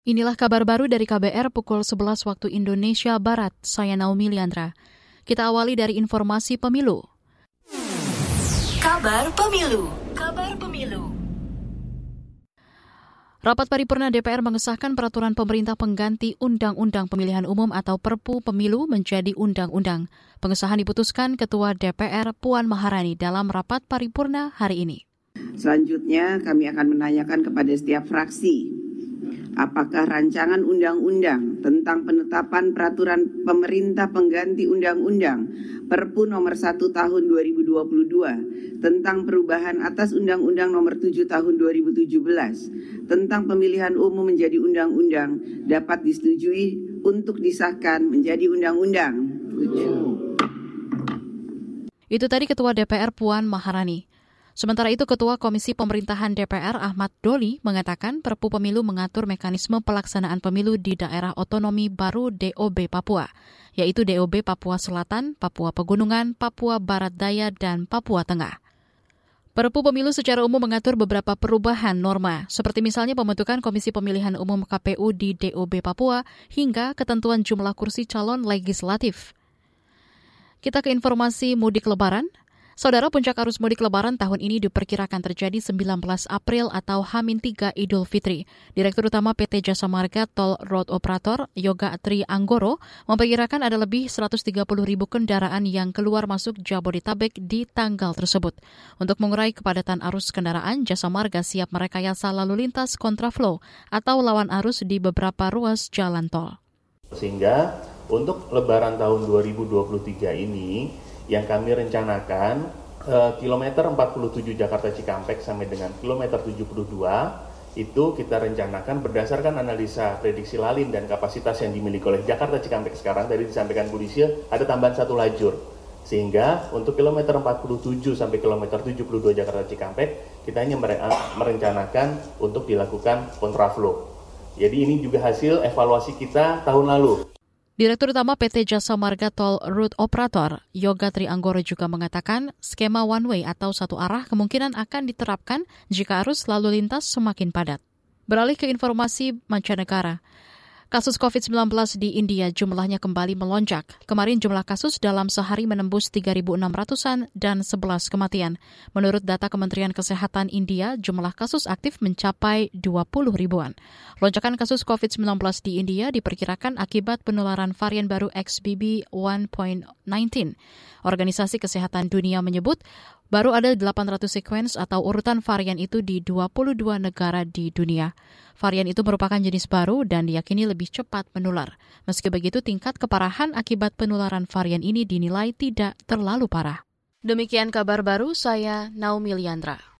Inilah kabar baru dari KBR pukul 11 waktu Indonesia Barat. Saya Naomi Liandra. Kita awali dari informasi pemilu. Kabar pemilu. Kabar pemilu. Rapat paripurna DPR mengesahkan peraturan pemerintah pengganti Undang-Undang Pemilihan Umum atau Perpu Pemilu menjadi undang-undang. Pengesahan diputuskan Ketua DPR Puan Maharani dalam rapat paripurna hari ini. Selanjutnya kami akan menanyakan kepada setiap fraksi apakah rancangan undang-undang tentang penetapan peraturan pemerintah pengganti undang-undang Perpu nomor 1 tahun 2022 tentang perubahan atas undang-undang nomor 7 tahun 2017 tentang pemilihan umum menjadi undang-undang dapat disetujui untuk disahkan menjadi undang-undang. Itu tadi Ketua DPR Puan Maharani. Sementara itu, Ketua Komisi Pemerintahan DPR Ahmad Doli mengatakan Perpu Pemilu mengatur mekanisme pelaksanaan pemilu di daerah otonomi baru DOB Papua, yaitu DOB Papua Selatan, Papua Pegunungan, Papua Barat Daya, dan Papua Tengah. Perpu pemilu secara umum mengatur beberapa perubahan norma, seperti misalnya pembentukan Komisi Pemilihan Umum KPU di DOB Papua hingga ketentuan jumlah kursi calon legislatif. Kita ke informasi mudik lebaran. Saudara puncak arus mudik lebaran tahun ini diperkirakan terjadi 19 April atau H-3 Idul Fitri. Direktur Utama PT Jasa Marga Tol Road Operator Yoga Tri Anggoro memperkirakan ada lebih 130 ribu kendaraan yang keluar masuk Jabodetabek di tanggal tersebut. Untuk mengurai kepadatan arus kendaraan, Jasa Marga siap merekayasa lalu lintas kontraflow atau lawan arus di beberapa ruas jalan tol. Sehingga untuk lebaran tahun 2023 ini yang kami rencanakan eh, kilometer 47 Jakarta Cikampek sampai dengan kilometer 72 itu kita rencanakan berdasarkan analisa prediksi lalin dan kapasitas yang dimiliki oleh Jakarta Cikampek sekarang tadi disampaikan Bu ada tambahan satu lajur sehingga untuk kilometer 47 sampai kilometer 72 Jakarta Cikampek kita hanya merencanakan untuk dilakukan kontraflow. Jadi ini juga hasil evaluasi kita tahun lalu. Direktur Utama PT Jasa Marga Tol Route Operator, Yoga Trianggoro juga mengatakan skema one way atau satu arah kemungkinan akan diterapkan jika arus lalu lintas semakin padat. Beralih ke informasi mancanegara. Kasus COVID-19 di India jumlahnya kembali melonjak. Kemarin jumlah kasus dalam sehari menembus 3.600-an dan 11 kematian. Menurut data Kementerian Kesehatan India, jumlah kasus aktif mencapai 20 ribuan. Lonjakan kasus COVID-19 di India diperkirakan akibat penularan varian baru XBB 1.19. Organisasi Kesehatan Dunia menyebut baru ada 800 sequence atau urutan varian itu di 22 negara di dunia. Varian itu merupakan jenis baru dan diyakini lebih cepat menular. Meski begitu, tingkat keparahan akibat penularan varian ini dinilai tidak terlalu parah. Demikian kabar baru saya Naomi Liandra.